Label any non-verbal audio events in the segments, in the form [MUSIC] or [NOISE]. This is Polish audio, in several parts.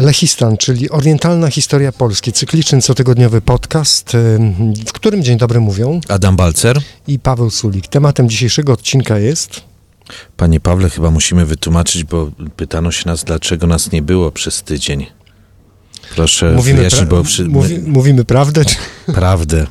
Lechistan, czyli Orientalna Historia Polski, cykliczny cotygodniowy podcast, w którym dzień dobry mówią Adam Balcer i Paweł Sulik. Tematem dzisiejszego odcinka jest... Panie Pawle, chyba musimy wytłumaczyć, bo pytano się nas, dlaczego nas nie było przez tydzień. Proszę mówimy wyjaśnić, bo... Przy... Mówi, mówimy prawdę? Czy... Prawdę.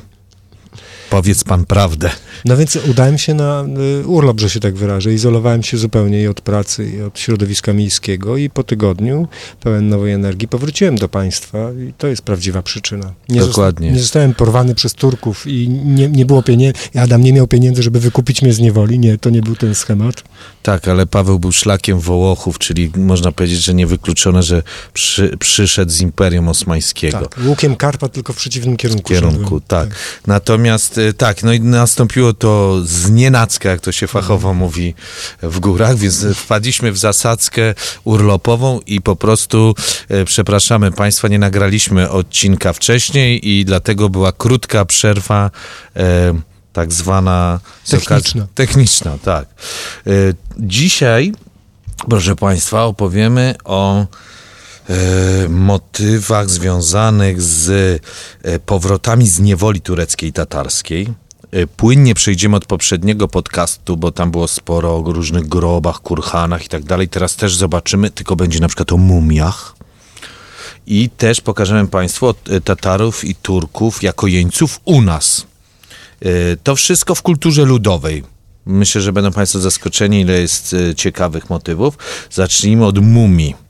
Powiedz pan prawdę. No więc udałem się na y, urlop, że się tak wyrażę. Izolowałem się zupełnie i od pracy, i od środowiska miejskiego i po tygodniu, pełen nowej energii, powróciłem do państwa i to jest prawdziwa przyczyna. Nie Dokładnie. Zosta nie zostałem porwany przez Turków i nie, nie było pieniędzy. Adam nie miał pieniędzy, żeby wykupić mnie z niewoli. Nie, to nie był ten schemat. Tak, ale Paweł był szlakiem Wołochów, czyli można powiedzieć, że niewykluczone, że przy, przyszedł z Imperium Osmańskiego. Tak, łukiem Karpat, tylko w przeciwnym kierunku. kierunku, tak. tak. Natomiast y, tak, no i nastąpiło to z nienacka, jak to się fachowo mhm. mówi w górach, więc wpadliśmy w zasadzkę urlopową i po prostu e, przepraszamy Państwa, nie nagraliśmy odcinka wcześniej i dlatego była krótka przerwa. E, tak zwana techniczna. techniczna, tak. Dzisiaj, proszę Państwa, opowiemy o motywach związanych z e, powrotami z niewoli tureckiej tatarskiej. E, płynnie przejdziemy od poprzedniego podcastu, bo tam było sporo o różnych grobach, kurhanach i tak dalej. Teraz też zobaczymy, tylko będzie na przykład o mumiach. I też pokażemy Państwu e, Tatarów i Turków jako jeńców u nas. E, to wszystko w kulturze ludowej. Myślę, że będą Państwo zaskoczeni, ile jest ciekawych motywów. Zacznijmy od mumii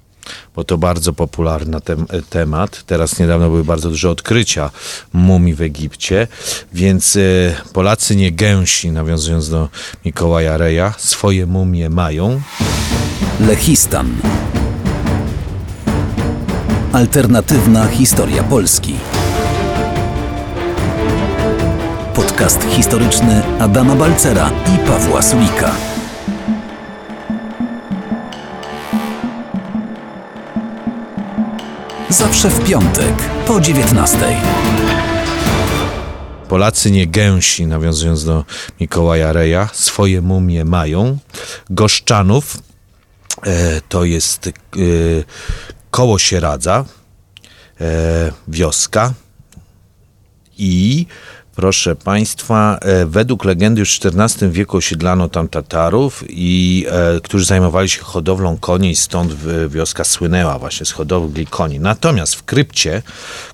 bo to bardzo popularny tem temat. Teraz niedawno były bardzo duże odkrycia mumii w Egipcie, więc y, Polacy nie gęsi, nawiązując do Mikołaja Reja, swoje mumie mają. Lechistan. Alternatywna historia Polski. Podcast historyczny Adama Balcera i Pawła Sulika. Zawsze w piątek po 19. Polacy nie gęsi, nawiązując do Mikołaja Reja, swoje mumie mają. Goszczanów e, to jest e, koło Sieradza, e, wioska i Proszę Państwa, e, według legendy już w XIV wieku osiedlano tam Tatarów, i, e, którzy zajmowali się hodowlą koni stąd wioska słynęła właśnie z hodowli koni. Natomiast w krypcie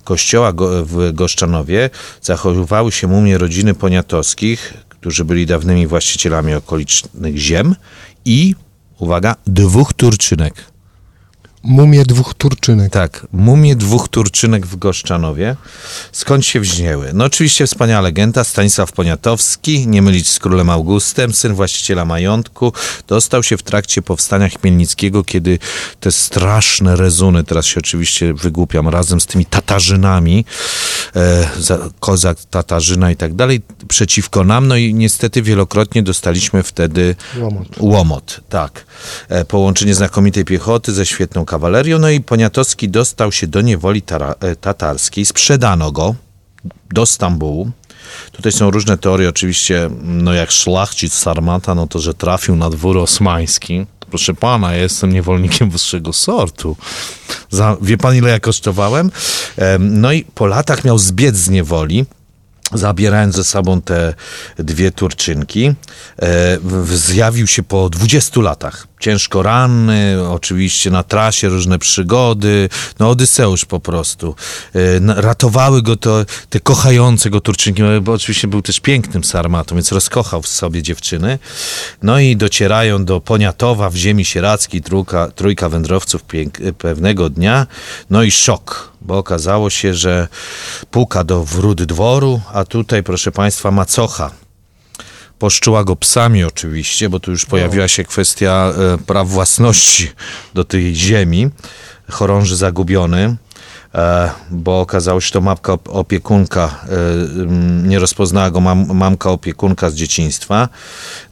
kościoła go, w Goszczanowie zachowywały się mumie rodziny Poniatowskich, którzy byli dawnymi właścicielami okolicznych ziem i, uwaga, dwóch Turczynek. Mumie dwóch Turczynek. Tak, mumie dwóch Turczynek w Goszczanowie. Skąd się wzięły? No oczywiście wspaniała legenda, Stanisław Poniatowski, nie mylić z królem Augustem, syn właściciela majątku, dostał się w trakcie powstania Chmielnickiego, kiedy te straszne rezuny, teraz się oczywiście wygłupiam, razem z tymi Tatarzynami, e, Kozak, Tatarzyna i tak dalej, przeciwko nam, no i niestety wielokrotnie dostaliśmy wtedy łomot. łomot tak. E, połączenie znakomitej piechoty ze świetną kawalerią, no i Poniatowski dostał się do niewoli e, tatarskiej, sprzedano go do Stambułu. Tutaj są różne teorie, oczywiście, no jak szlachcic Sarmata, no to, że trafił na dwór osmański. Proszę pana, ja jestem niewolnikiem wyższego sortu. Za, wie pan, ile ja kosztowałem? No i po latach miał zbiec z niewoli zabierając ze sobą te dwie Turczynki, e, zjawił się po 20 latach ciężko ranny, oczywiście na trasie różne przygody, no Odyseusz po prostu. E, ratowały go to, te kochające go Turczynki, no, bo oczywiście był też pięknym sarmatą, więc rozkochał w sobie dziewczyny. No i docierają do Poniatowa w ziemi sierackiej trójka, trójka wędrowców pewnego dnia, no i szok, bo okazało się, że puka do wrót dworu, a tutaj, proszę Państwa, macocha. Poszczuła go psami oczywiście, bo tu już pojawiła się kwestia e, praw własności do tej ziemi. Chorąży zagubiony, bo okazało się, że to mamka opiekunka, e, nie rozpoznała go mam, mamka opiekunka z dzieciństwa,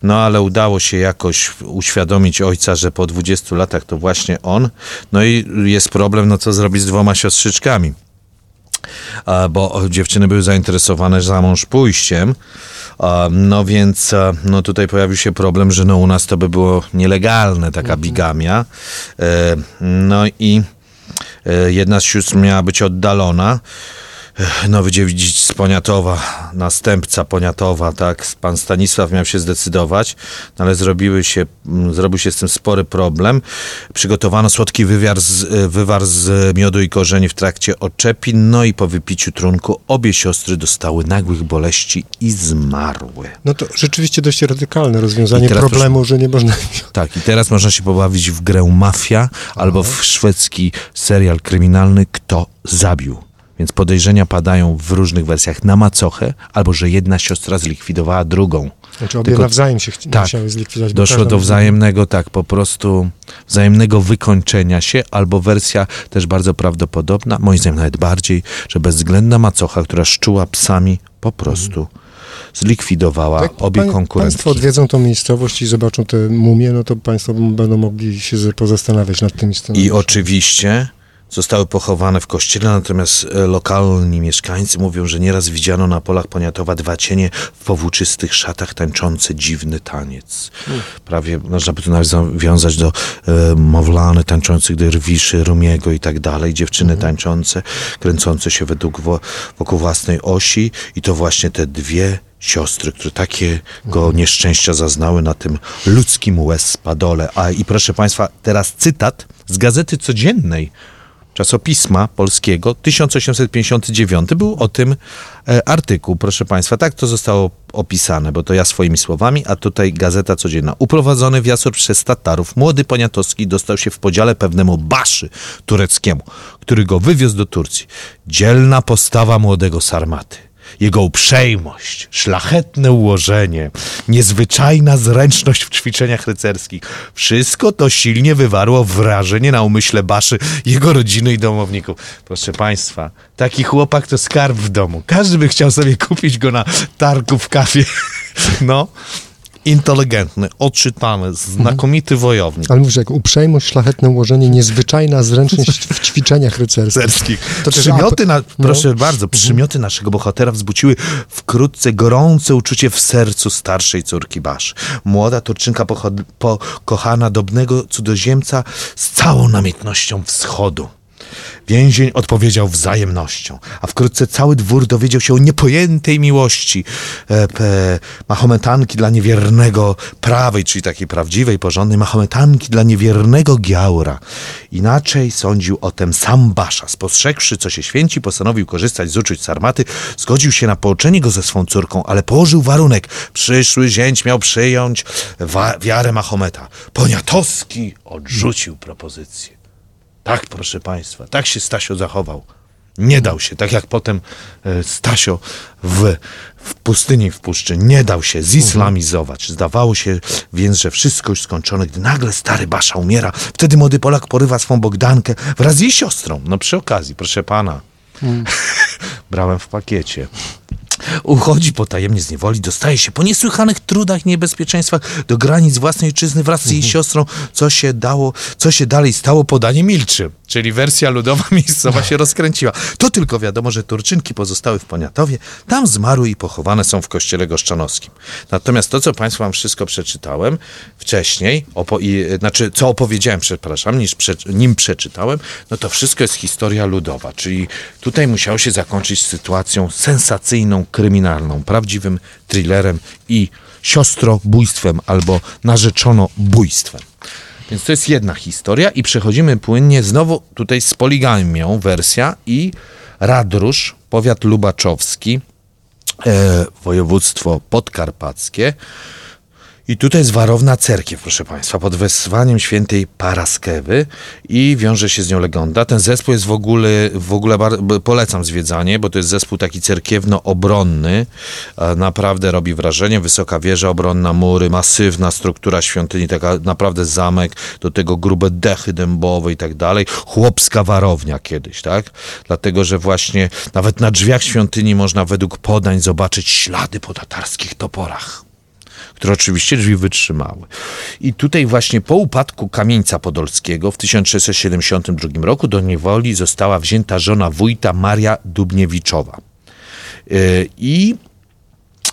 no ale udało się jakoś uświadomić ojca, że po 20 latach to właśnie on. No i jest problem, no co zrobić z dwoma siostrzyczkami bo dziewczyny były zainteresowane za mąż pójściem. No więc no tutaj pojawił się problem, że no u nas to by było nielegalne, taka mhm. bigamia. E, no i E, Jedna z sióstr miała być oddalona. Nowy dziedzic z Poniatowa, następca Poniatowa, tak, pan Stanisław miał się zdecydować, no ale zrobiły się, mm, zrobił się z tym spory problem. Przygotowano słodki wywar z, e, wywar z miodu i korzeni w trakcie oczepin, no i po wypiciu trunku obie siostry dostały nagłych boleści i zmarły. No to rzeczywiście dość radykalne rozwiązanie problemu, że nie można... [LAUGHS] Tak, i teraz można się pobawić w grę Mafia albo w szwedzki serial kryminalny Kto zabił. Więc podejrzenia padają w różnych wersjach na macochę, albo że jedna siostra zlikwidowała drugą. Znaczy obie Tylko- nawzajem się chci- tak, musiały zlikwidować. Doszło do wzajemnego, tak, po prostu wzajemnego wykończenia się, albo wersja też bardzo prawdopodobna, moim zdaniem nawet bardziej, że bezwzględna macocha, która szczuła psami, po prostu zlikwidowała Tak, obie pań- konkurentki. Państwo odwiedzą tą miejscowość i zobaczą te mumie, no to Państwo będą mogli się pozastanawiać nad tymi I scenariuszami. oczywiście zostały pochowane w kościele, natomiast e, lokalni mieszkańcy mówią, że nieraz widziano na polach Poniatowa dwa cienie w powłóczystych szatach tańczące dziwny taniec. Prawie można by to nawet zawiązać do e, Mowlany tańczących derwiszy, Rumiego i tak dalej, dziewczyny tańczące, kręcące się według wo, wokół własnej osi i to właśnie te dwie siostry, które takiego nieszczęścia zaznały na tym ludzkim łez spadole. A i proszę Państwa, teraz cytat z Gazety Codziennej, czasopisma polskiego, 1859, był o tym e, artykuł, proszę Państwa. Tak to zostało opisane, bo to ja swoimi słowami, a tutaj Gazeta Codzienna. Uprowadzony w Jasur przez Tatarów, młody Poniatowski dostał się w podziale pewnemu Baszy tureckiemu, który go wywiózł do Turcji. Dzielna postawa młodego Sarmaty. Jego uprzejmość, szlachetne ułożenie, niezwyczajna zręczność w ćwiczeniach rycerskich. Wszystko to silnie wywarło wrażenie na umyśle Baszy, jego rodziny i domowników. Proszę Państwa, taki chłopak to skarb w domu. Każdy by chciał sobie kupić go na targu w kawie. [LAUGHS] No, inteligentny, odczytany, znakomity wojownik. Ale mówisz, jak uprzejmość, szlachetne ułożenie, [LAUGHS] niezwyczajna zręczność w ćwiczeniach rycerskich. To przymioty, na, no. proszę bardzo, przymioty naszego bohatera wzbudziły wkrótce gorące uczucie w sercu starszej córki Basz. Młoda Turczynka pokochana dobnego cudzoziemca z całą namiętnością wschodu. Więzień odpowiedział wzajemnością, a wkrótce cały dwór dowiedział się o niepojętej miłości e, pe, Mahometanki dla niewiernego prawej, czyli takiej prawdziwej, porządnej Mahometanki dla niewiernego Giaura. Inaczej sądził o tym sam Basza. Spostrzegłszy, co się święci, postanowił korzystać z uczuć Sarmaty, zgodził się na połączenie go ze swą córką, ale położył warunek. Przyszły zięć miał przyjąć wiarę Mahometa. Poniatowski odrzucił propozycję. Tak, proszę Państwa, tak się Stasio zachował. Nie dał się, tak jak potem e, Stasio w, w pustyni w puszczy, nie dał się zislamizować. Zdawało się więc, że wszystko już skończone, gdy nagle stary Basza umiera. Wtedy młody Polak porywa swą Bogdankę wraz z jej siostrą. No przy okazji, proszę pana, [LAUGHS] brałem w pakiecie. Uchodzi potajemnie z niewoli, dostaje się po niesłychanych trudach i niebezpieczeństwach do granic własnej ojczyzny wraz z jej siostrą. Co się dało, co się dalej stało, podanie milczy. Czyli wersja ludowa [LAUGHS] miejscowa się rozkręciła. To tylko wiadomo, że Turczynki pozostały w Poniatowie, tam zmarły i pochowane są w kościele goszczanowskim. Natomiast to, co Państwu wam wszystko przeczytałem wcześniej, opo- i, znaczy co opowiedziałem, przepraszam, niż prze, nim przeczytałem, no to wszystko jest historia ludowa, czyli tutaj musiało się zakończyć sytuacją sensacyjną, kryminalną, prawdziwym thrillerem i siostrobójstwem albo narzeczonobójstwem. Więc to jest jedna historia i przechodzimy płynnie znowu tutaj z poligamią wersja i Radrusz, powiat lubaczowski, e, województwo podkarpackie. I tutaj jest warowna cerkiew, proszę Państwa, pod wezwaniem świętej Paraskewy i wiąże się z nią legenda. Ten zespół jest w ogóle, w ogóle polecam zwiedzanie, bo to jest zespół taki cerkiewno-obronny. E, Naprawdę robi wrażenie. Wysoka wieża obronna, mury, masywna struktura świątyni, taka naprawdę zamek, do tego grube dechy dębowe i tak dalej. Chłopska warownia kiedyś, tak? Dlatego, że właśnie nawet na drzwiach świątyni można według podań zobaczyć ślady po tatarskich toporach które oczywiście drzwi wytrzymały. I tutaj właśnie po upadku Kamieńca Podolskiego w 1672 roku do niewoli została wzięta żona wójta Maria Dubniewiczowa. Yy, I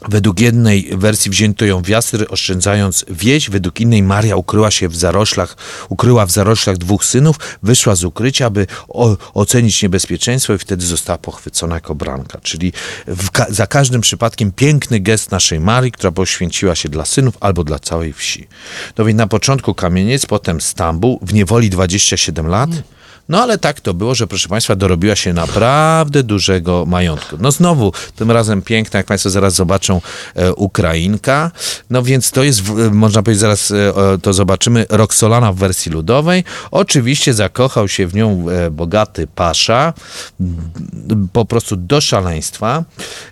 Według jednej wersji wzięto ją w Jasry, oszczędzając wieś. Według innej Maria ukryła się w zaroślach, ukryła w zaroślach dwóch synów, wyszła z ukrycia, aby o, ocenić niebezpieczeństwo i wtedy została pochwycona jako branka. Czyli za każdym przypadkiem piękny gest naszej Marii, która poświęciła się dla synów albo dla całej wsi. No więc na początku Kamieniec, potem Stambuł, w niewoli 27 lat. No ale tak to było, że proszę Państwa, dorobiła się naprawdę dużego majątku. No znowu, tym razem piękna, jak Państwo zaraz zobaczą, e, Ukrainka. No więc to jest, w, można powiedzieć, zaraz e, to zobaczymy, Roxolana w wersji ludowej. Oczywiście zakochał się w nią e, bogaty pasza, po prostu do szaleństwa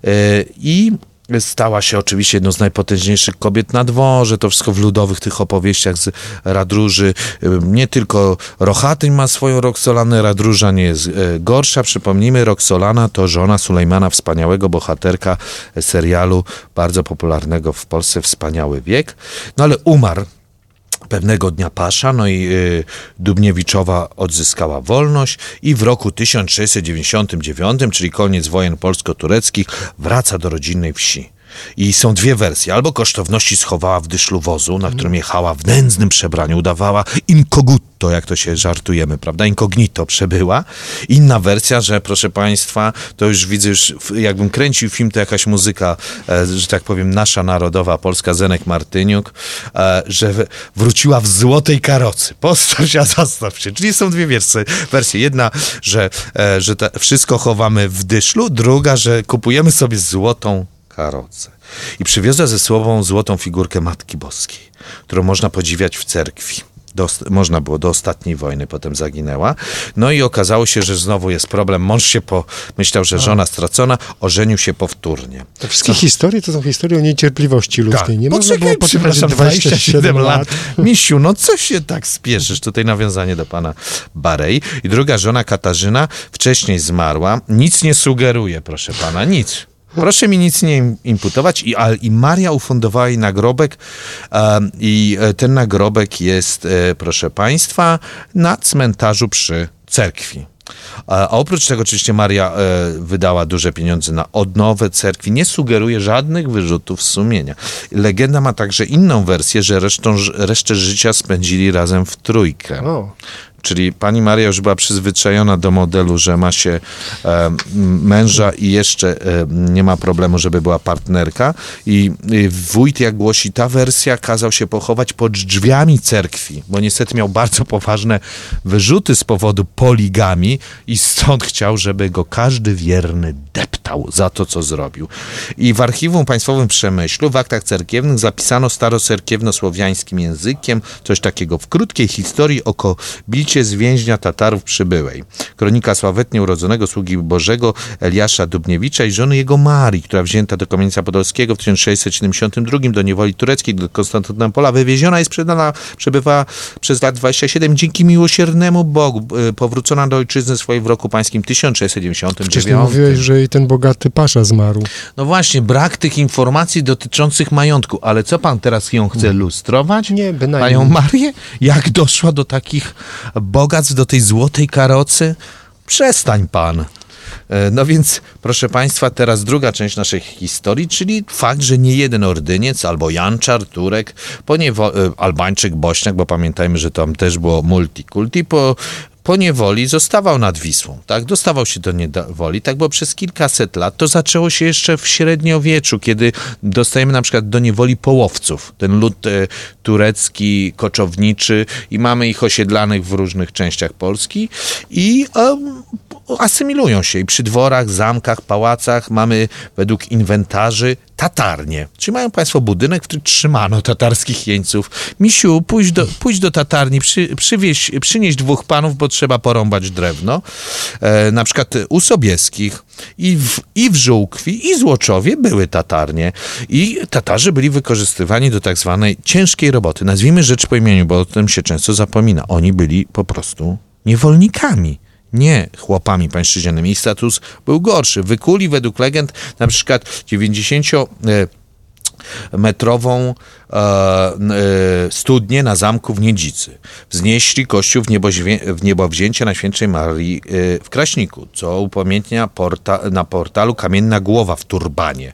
e, i Stała się oczywiście jedną z najpotężniejszych kobiet na dworze, to wszystko w ludowych tych opowieściach z Radróży. Nie tylko Rochatyń ma swoją Roxolanę, Radróża nie jest e, gorsza. Przypomnijmy, Roxolana to żona Sulejmana, wspaniałego bohaterka serialu bardzo popularnego w Polsce Wspaniały Wiek. No ale umarł pewnego dnia Pasza, no i y, Dubniewiczowa odzyskała wolność i w roku 1699, czyli koniec wojen polsko-tureckich, wraca do rodzinnej wsi. I są dwie wersje. Albo kosztowności schowała w dyszlu wozu, na którym jechała w nędznym przebraniu, udawała incognito, jak to się żartujemy, prawda? Incognito przebyła. Inna wersja, że proszę Państwa, to już widzę, już jakbym kręcił film, to jakaś muzyka, e, że tak powiem, nasza narodowa, polska, Zenek Martyniuk, e, że wróciła w złotej karocy. Postaw się, [LAUGHS] zastaw się. Czyli są dwie wersje. wersje. Jedna, że, e, że wszystko chowamy w dyszlu, druga, że kupujemy sobie złotą karocę. I przywiozła ze sobą złotą figurkę Matki Boskiej, którą można podziwiać w cerkwi. Do, można było do ostatniej wojny, potem zaginęła. No i okazało się, że znowu jest problem. Mąż się po, myślał, że żona stracona, ożenił się powtórnie. Te wszystkie no. historie to są historie o niecierpliwości ludzkiej. Tak. Nie można było poczekać 27 lat. Misiu, no co się tak spieszysz? Tutaj nawiązanie do pana Barej. I druga żona Katarzyna wcześniej zmarła. Nic nie sugeruje, proszę pana, nic. Proszę mi nic nie imputować. I, i Maria ufundowała jej nagrobek i e, ten nagrobek jest, e, proszę Państwa, na cmentarzu przy cerkwi. A oprócz tego oczywiście Maria e, wydała duże pieniądze na odnowę cerkwi. Nie sugeruje żadnych wyrzutów sumienia. Legenda ma także inną wersję, że resztą, resztę życia spędzili razem w trójkę. O. Czyli pani Maria już była przyzwyczajona do modelu, że ma się e, męża i jeszcze e, nie ma problemu, żeby była partnerka. I, I wójt, jak głosi ta wersja, kazał się pochować pod drzwiami cerkwi, bo niestety miał bardzo poważne wyrzuty z powodu poligami i stąd chciał, żeby go każdy wierny deptał za to, co zrobił. I w Archiwum Państwowym Przemyślu w aktach cerkiewnych zapisano starocerkiewno-słowiańskim językiem coś takiego w krótkiej historii o kobicie z więźnia Tatarów przybyłej. Kronika sławetnie urodzonego sługi Bożego Eliasza Dubniewicza i żony jego Marii, która wzięta do Kamienica Podolskiego w 1672 do niewoli tureckiej do Konstantynopola, wywieziona i sprzedana, przebywała przez lat 27 dzięki miłosiernemu Bogu, e, powrócona do ojczyzny swojej w roku pańskim 1699. Wcześniej mówiłeś, że i ten bogaty pasza zmarł. No właśnie, brak tych informacji dotyczących majątku, ale co pan teraz ją chce lustrować? Nie, bynajmniej. Panią Marię? Jak doszła do takich bogactw do tej złotej karocy? Przestań pan. E, no więc, proszę Państwa, teraz druga część naszej historii, czyli fakt, że nie jeden ordyniec, albo Janczar, Turek, e, Albańczyk, Bośniak, bo pamiętajmy, że tam też było multikulti, po, po niewoli zostawał nad Wisłą, tak? Dostawał się do niewoli, tak? Bo przez kilkaset lat to zaczęło się jeszcze w średniowieczu, kiedy dostajemy na przykład do niewoli połowców, ten lud e, turecki, koczowniczy i mamy ich osiedlanych w różnych częściach Polski i e, asymilują się i przy dworach, zamkach, pałacach mamy według inwentarzy tatarnie. Czy mają Państwo budynek, w którym trzymano tatarskich jeńców? Misiu, pójdź do, pójdź do tatarni, przy, przywieź, przynieś dwóch panów, bo trzeba porąbać drewno. E, na przykład u Sobieskich i w, i w Żółkwi, i Złoczowie były tatarnie. I Tatarzy byli wykorzystywani do tak zwanej ciężkiej roboty. Nazwijmy rzecz po imieniu, bo o tym się często zapomina. Oni byli po prostu niewolnikami nie chłopami pańszczyźnianymi. Ich status był gorszy. Wykuli według legend na przykład 90 metrową studnie na zamku w Niedzicy. Wznieśli kościół w, w niebowzięcie Najświętszej Marii e, w Kraśniku, co upamiętnia porta, na portalu Kamienna Głowa w Turbanie.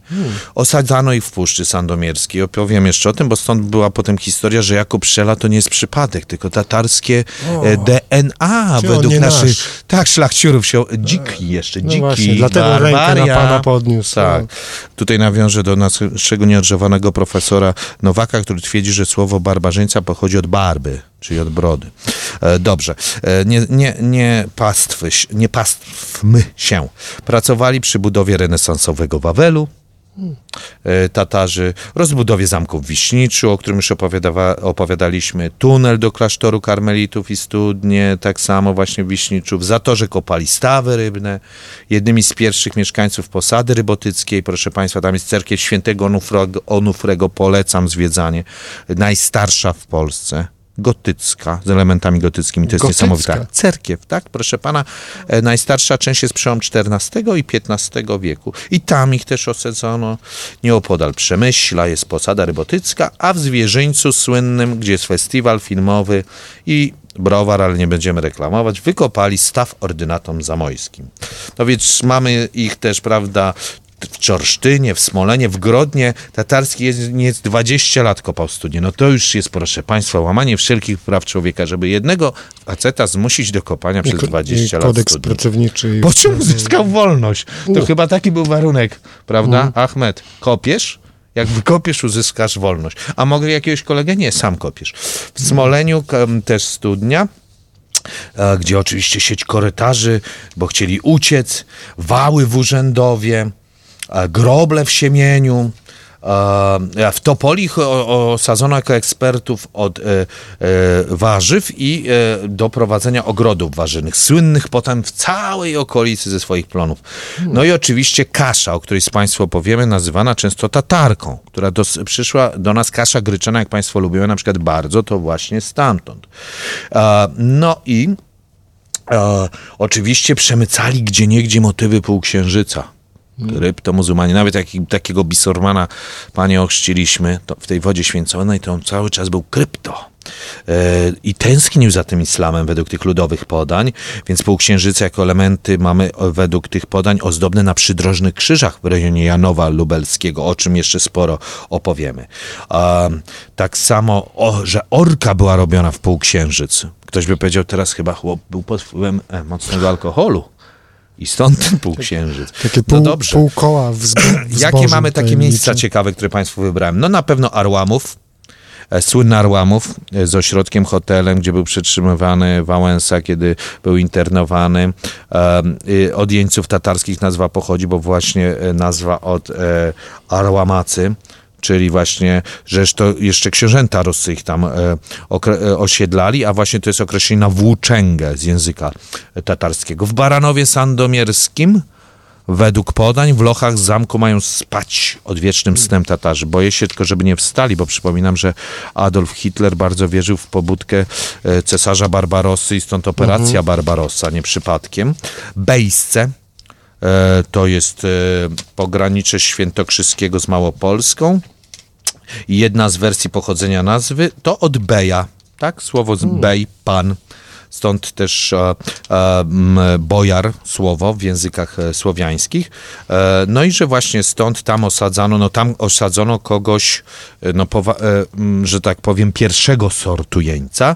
Osadzano ich w Puszczy Sandomierskiej. Opowiem jeszcze o tym, bo stąd była potem historia, że Jakub Szela to nie jest przypadek, tylko tatarskie e, DNA według naszych... nasz. Tak, szlachciurów się... Dziki jeszcze, No dziki, właśnie, dlatego rękę na barbaria. pana podniósł. Tak. No. Tutaj nawiążę do naszego nieodżowanego profesora Nowaka, który twierdzi, że słowo barbarzyńca pochodzi od barby, czyli od brody. E, Dobrze. E, Nie, nie, nie, pastwy, nie pastwmy się. Pracowali przy budowie renesansowego Wawelu, Tatarzy, rozbudowie zamku w Wiśniczu, o którym już opowiadaliśmy, tunel do klasztoru karmelitów i studnie, tak samo właśnie w Wiśniczu, w Zatorze kopali stawy rybne, jednymi z pierwszych mieszkańców posady rybotyckiej, proszę Państwa, tam jest cerkiew świętego Onufrego, Onufrego polecam zwiedzanie, najstarsza w Polsce, gotycka, z elementami gotyckimi, to jest Gotycka? niesamowite. Cerkiew, tak, proszę pana, e, najstarsza część jest przełom XIV i XV wieku i tam ich też osadzono. Nieopodal Przemyśla jest posada rybotycka, a w Zwierzyńcu słynnym, gdzie jest festiwal filmowy i browar, ale nie będziemy reklamować, wykopali staw ordynatom zamojskim. No więc mamy ich też, prawda, w Czorsztynie, w Smolenie, w Grodnie. Tatarski jest, jest 20 lat kopał studnie. No to już jest, proszę Państwa, łamanie wszelkich praw człowieka, żeby jednego faceta zmusić do kopania przez ko- 20 i lat kodeks studni. pracowniczy. Po czym uzyskał wolność? To No. chyba taki był warunek, prawda? Mhm. Ahmed, kopiesz? Jak wykopiesz, uzyskasz wolność. A mogę jakiegoś kolegę? Nie, sam kopiesz. W Smoleniu też studnia, e, gdzie oczywiście sieć korytarzy, bo chcieli uciec, wały w Urzędowie, groble w Siemieniu. e, W Topolich osadzono jako ekspertów od e, e, warzyw i e, do prowadzenia ogrodów warzywnych, słynnych potem w całej okolicy ze swoich plonów. No i oczywiście kasza, o której z Państwu opowiemy, nazywana często tatarką, która dos- przyszła do nas, kasza gryczana, jak Państwo lubią na przykład bardzo, to właśnie stamtąd. E, No i e, oczywiście przemycali gdzie niegdzie motywy półksiężyca. Kryptomuzułmanie, nawet jak, takiego bisormana, panie, ochrzciliśmy to w tej wodzie święconej, to on cały czas był krypto. E, I tęsknił za tym islamem według tych ludowych podań, więc półksiężyce jako elementy mamy według tych podań ozdobne na przydrożnych krzyżach w rejonie Janowa Lubelskiego, o czym jeszcze sporo opowiemy. Tak samo, o, że orka była robiona w półksiężyc. Ktoś by powiedział, teraz chyba chłop był pod wpływem e, mocnego alkoholu. I stąd ten półksiężyc. Takie pół, no dobrze. pół koła w, zbo, w [CLEARS THROAT] Jakie mamy takie miejsca ciekawe, które Państwu wybrałem? No na pewno Arłamów, e, słynny Arłamów e, z ośrodkiem hotelem, gdzie był przetrzymywany Wałęsa, kiedy był internowany. Od jeńców tatarskich nazwa pochodzi, bo właśnie e, nazwa od Arłamacy, czyli właśnie, że to jeszcze książęta Rusy ich tam e, e, osiedlali, a właśnie to jest określenie na włóczęgę z języka tatarskiego. W Baranowie Sandomierskim Według podań w lochach zamku mają spać odwiecznym snem Tatarzy. Boję się tylko, żeby nie wstali, bo przypominam, że Adolf Hitler bardzo wierzył w pobudkę e, cesarza Barbarossy i stąd operacja Barbarossa, nie przypadkiem. Bejsce, e, to jest e, pogranicze świętokrzyskiego z Małopolską. Jedna z wersji pochodzenia nazwy to od beja, tak? Słowo z bej, pan. Stąd też e, e, bojar, słowo w językach e, słowiańskich. No i że właśnie stąd tam osadzano, no tam osadzono kogoś, no że tak powiem, pierwszego sortu jeńca.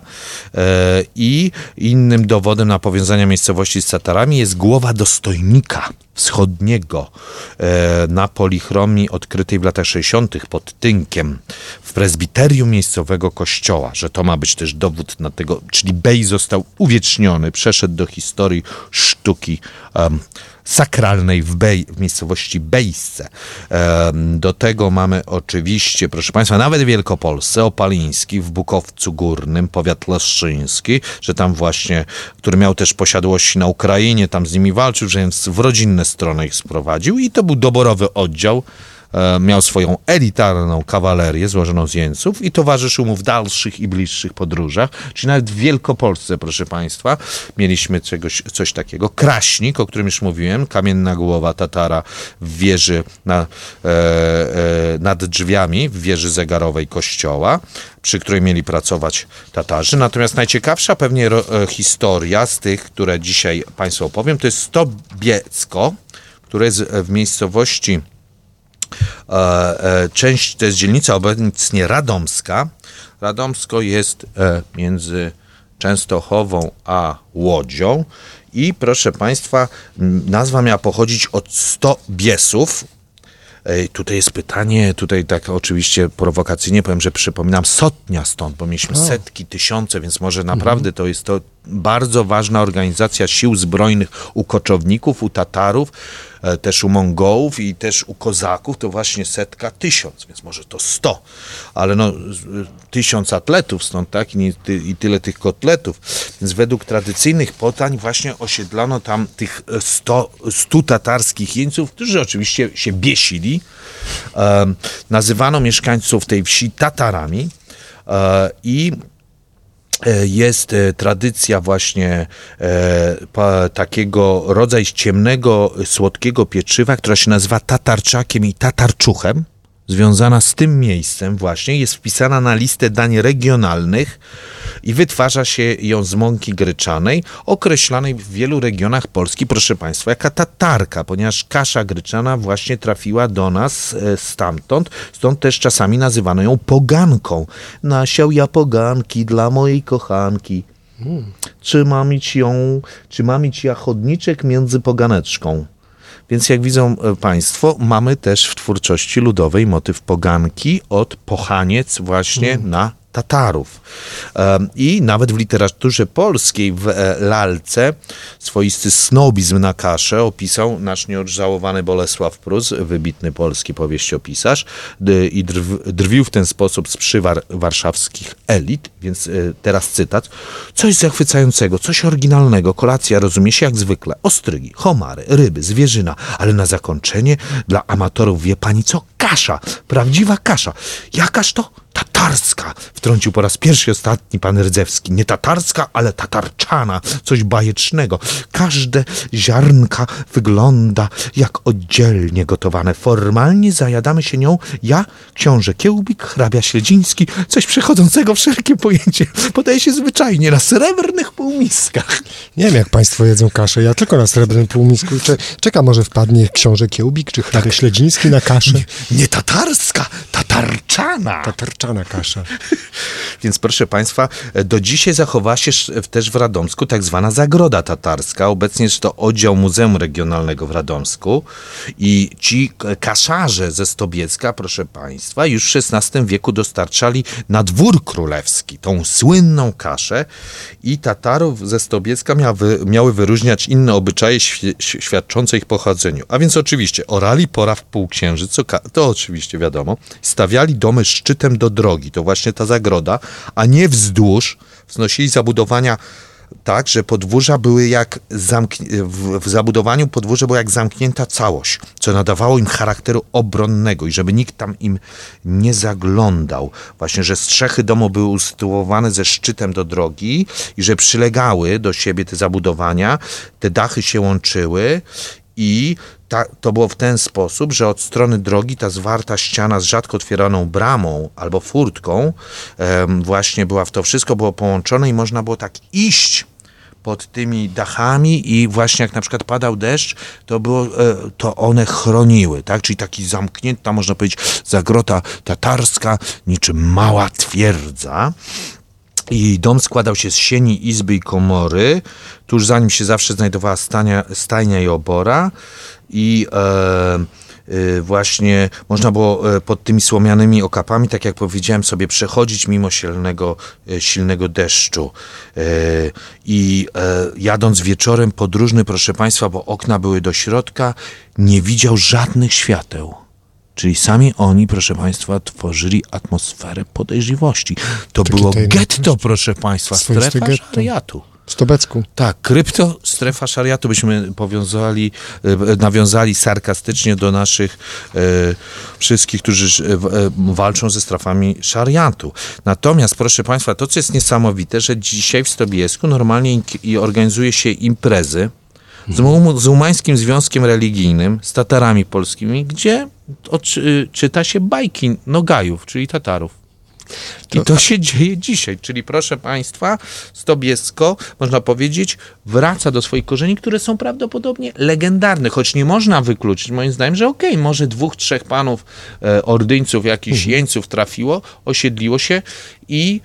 I innym dowodem na powiązania miejscowości z Tatarami jest głowa dostojnika wschodniego e, na polichromii odkrytej w latach 60. pod Tynkiem w prezbiterium miejscowego kościoła, że to ma być też dowód na tego, czyli Bej został uwieczniony, przeszedł do historii sztuki sakralnej w, Bej, w miejscowości Bejsce. Do tego mamy oczywiście, proszę Państwa, nawet w Wielkopolsce, Opaliński, w Bukowcu Górnym, powiat leszczyński, że tam właśnie, który miał też posiadłości na Ukrainie, tam z nimi walczył, że więc w rodzinne strony ich sprowadził i to był doborowy oddział miał swoją elitarną kawalerię złożoną z jeńców i towarzyszył mu w dalszych i bliższych podróżach, czyli nawet w Wielkopolsce, proszę Państwa, mieliśmy czegoś, coś takiego. Kraśnik, o którym już mówiłem, kamienna głowa Tatara w wieży na, e, e, nad drzwiami, w wieży zegarowej kościoła, przy której mieli pracować Tatarzy. Natomiast najciekawsza pewnie ro, e, historia z tych, które dzisiaj Państwu opowiem, to jest Stobiecko, które jest w miejscowości e, e, część, to jest dzielnica obecnie Radomska. Radomsko jest e, między Częstochową a Łodzią i proszę Państwa, nazwa miała pochodzić od 100 biesów. Tutaj jest pytanie, tutaj tak oczywiście prowokacyjnie powiem, że przypominam sotnia stąd, bo mieliśmy setki, tysiące, więc może naprawdę to jest to bardzo ważna organizacja sił zbrojnych u koczowników, u Tatarów, e, też u Mongołów i też u Kozaków, to właśnie setka, tysiąc, więc może to sto, ale no z- tysiąc atletów stąd, tak, i, ty, i tyle tych kotletów, więc według tradycyjnych podań właśnie osiedlono tam tych e, sto, stu tatarskich jeńców, którzy oczywiście się biesili, Em, nazywano mieszkańców tej wsi Tatarami e, i e, jest e, tradycja właśnie e, takiego rodzaj ciemnego, słodkiego pieczywa, która się nazywa tatarczakiem i tatarczuchem. Związana z tym miejscem właśnie jest wpisana na listę dań regionalnych i wytwarza się ją z mąki gryczanej, określanej w wielu regionach Polski, proszę Państwa, jaka tatarka, ponieważ kasza gryczana właśnie trafiła do nas e, stamtąd, stąd też czasami nazywano ją poganką. Nasiał ja poganki dla mojej kochanki. Czy mam mieć ją, czy mam mieć ja chodniczek między poganeczką? Więc jak widzą e, Państwo, mamy też w twórczości ludowej motyw poganki od pochaniec właśnie na Tatarów. I nawet w literaturze polskiej, w e, lalce, swoisty snobizm na kaszę opisał nasz nieodżałowany Bolesław Prus, wybitny polski powieściopisarz i drw, drwił w ten sposób z przywar warszawskich elit, więc e, teraz cytat. Coś zachwycającego, coś oryginalnego, kolacja rozumie się jak zwykle, ostrygi, homary, ryby, zwierzyna, ale na zakończenie dla amatorów wie pani co? Kasza, prawdziwa kasza. Jakaż to? Tatarska, wtrącił po raz pierwszy ostatni pan Rdzewski. Nie tatarska, ale tatarczana, coś bajecznego. Każde ziarnka wygląda jak oddzielnie gotowane. Formalnie zajadamy się nią ja, książę Kiełbik, hrabia Śledziński, coś przechodzącego wszelkie pojęcie. Podaje się zwyczajnie na srebrnych półmiskach. Nie wiem, jak państwo jedzą kaszę. Ja tylko na srebrnym półmisku. Cze- Czekam, może wpadnie książę Kiełbik czy hrabia Śledziński na kaszę. Nie tatarska, tatarczana. Tatarczana [LAUGHS] Więc proszę Państwa, do dzisiaj zachowała się też w Radomsku tak zwana Zagroda Tatarska. Obecnie jest to oddział Muzeum Regionalnego w Radomsku. I ci kaszarze ze Stobiecka, proszę Państwa, już w XVI wieku dostarczali na dwór królewski tą słynną kaszę i Tatarów ze Stobiecka mia wy, miały wyróżniać inne obyczaje świadczące ich pochodzeniu. A więc oczywiście orali pora w półksiężyc, co ka- to oczywiście wiadomo, stawiali domy szczytem do drogi, to właśnie ta zagroda, a nie wzdłuż, wznosili zabudowania tak, że podwórza były jak zamkni- w, w zabudowaniu podwórze była jak zamknięta całość, co nadawało im charakteru obronnego i żeby nikt tam im nie zaglądał. Właśnie, że strzechy domu były usytuowane ze szczytem do drogi i że przylegały do siebie te zabudowania, te dachy się łączyły i ta, to było w ten sposób, że od strony drogi ta zwarta ściana z rzadko otwieraną bramą albo furtką właśnie była w to wszystko było połączone i można było tak iść pod tymi dachami i właśnie jak na przykład padał deszcz, to, było, e, to one chroniły, tak? Czyli taki zamknięta, można powiedzieć, zagrota tatarska, niczym mała twierdza. I dom składał się z sieni, izby i komory. Tuż za nim się zawsze znajdowała stania, stajnia i obora. I e, e, właśnie można było e, pod tymi słomianymi okapami, tak jak powiedziałem, sobie przechodzić mimo silnego, e, silnego deszczu. E, I e, jadąc wieczorem podróżny, proszę Państwa, bo okna były do środka, nie widział żadnych świateł. Czyli sami oni, proszę Państwa, tworzyli atmosferę podejrzliwości. To Takie było getto, proszę Państwa, strefa szariatu. W Stobecku. Tak, krypto, strefa szariatu byśmy powiązali, e, nawiązali sarkastycznie do naszych e, wszystkich, którzy e, e, walczą ze strefami szariatu. Natomiast, proszę Państwa, to co jest niesamowite, że dzisiaj w Stobiesku normalnie organizuje się imprezy z muzułmańskim związkiem religijnym, z Tatarami polskimi, gdzie czyta się bajki Nogajów, czyli Tatarów. I to się dzieje dzisiaj, czyli proszę Państwa, Stobiesko, można powiedzieć, wraca do swoich korzeni, które są prawdopodobnie legendarne, choć nie można wykluczyć, moim zdaniem, że okej, może dwóch, trzech panów e, ordyńców, jakichś jeńców trafiło, osiedliło się i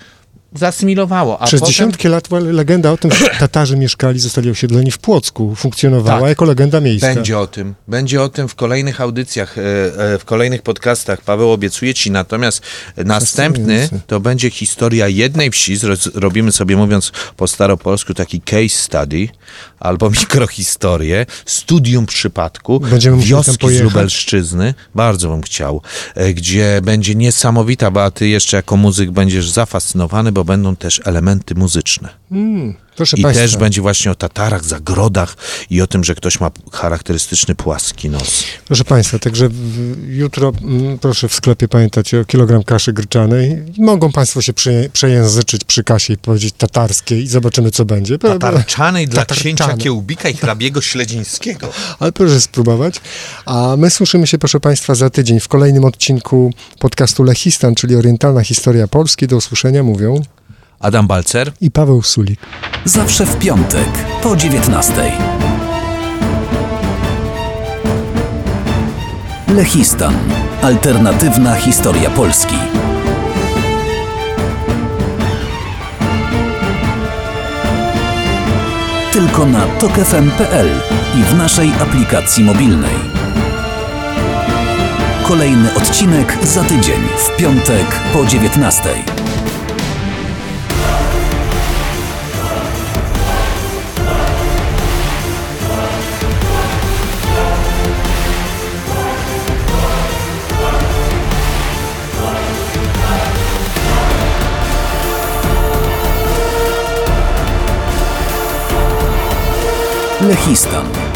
zasymilowało. A Przez potem... dziesiątki lat legenda o tym, że [CLEARS THROAT] Tatarzy mieszkali, zostali osiedleni w Płocku, funkcjonowała Tak. jako legenda miejska. Będzie o tym. Będzie o tym w kolejnych audycjach, e, e, w kolejnych podcastach. Paweł obiecuje ci, natomiast następny to będzie historia jednej wsi. Robimy sobie, mówiąc po staropolsku, taki case study albo [LAUGHS] mikrohistorię, studium przypadku, Będziemy wioski z. Lubelszczyzny. Bardzo bym chciał. e, Gdzie będzie niesamowita, bo a ty jeszcze jako muzyk będziesz zafascynowany, bo będą też elementy muzyczne. Mm, proszę I Państwa. też będzie właśnie o tatarach, zagrodach i o tym, że ktoś ma charakterystyczny płaski nos. Proszę Państwa, także jutro mm, proszę w sklepie pamiętać o kilogram kaszy gryczanej. Mogą Państwo się przeje, przejęzyczyć przy kasie i powiedzieć tatarskiej i zobaczymy, co będzie. Tatarczanej dla księcia Kiełbika i hrabiego Śledzińskiego. [LAUGHS] Ale proszę spróbować. A my słyszymy się, proszę Państwa, za tydzień w kolejnym odcinku podcastu Lechistan, czyli Orientalna Historia Polski. Do usłyszenia mówią Adam Balcer. i Paweł Sulik. Zawsze w piątek po 19. Lechistan. Alternatywna historia Polski. Tylko na tokefm.pl i w naszej aplikacji mobilnej. Kolejny odcinek za tydzień w piątek po 19. Ляхістам.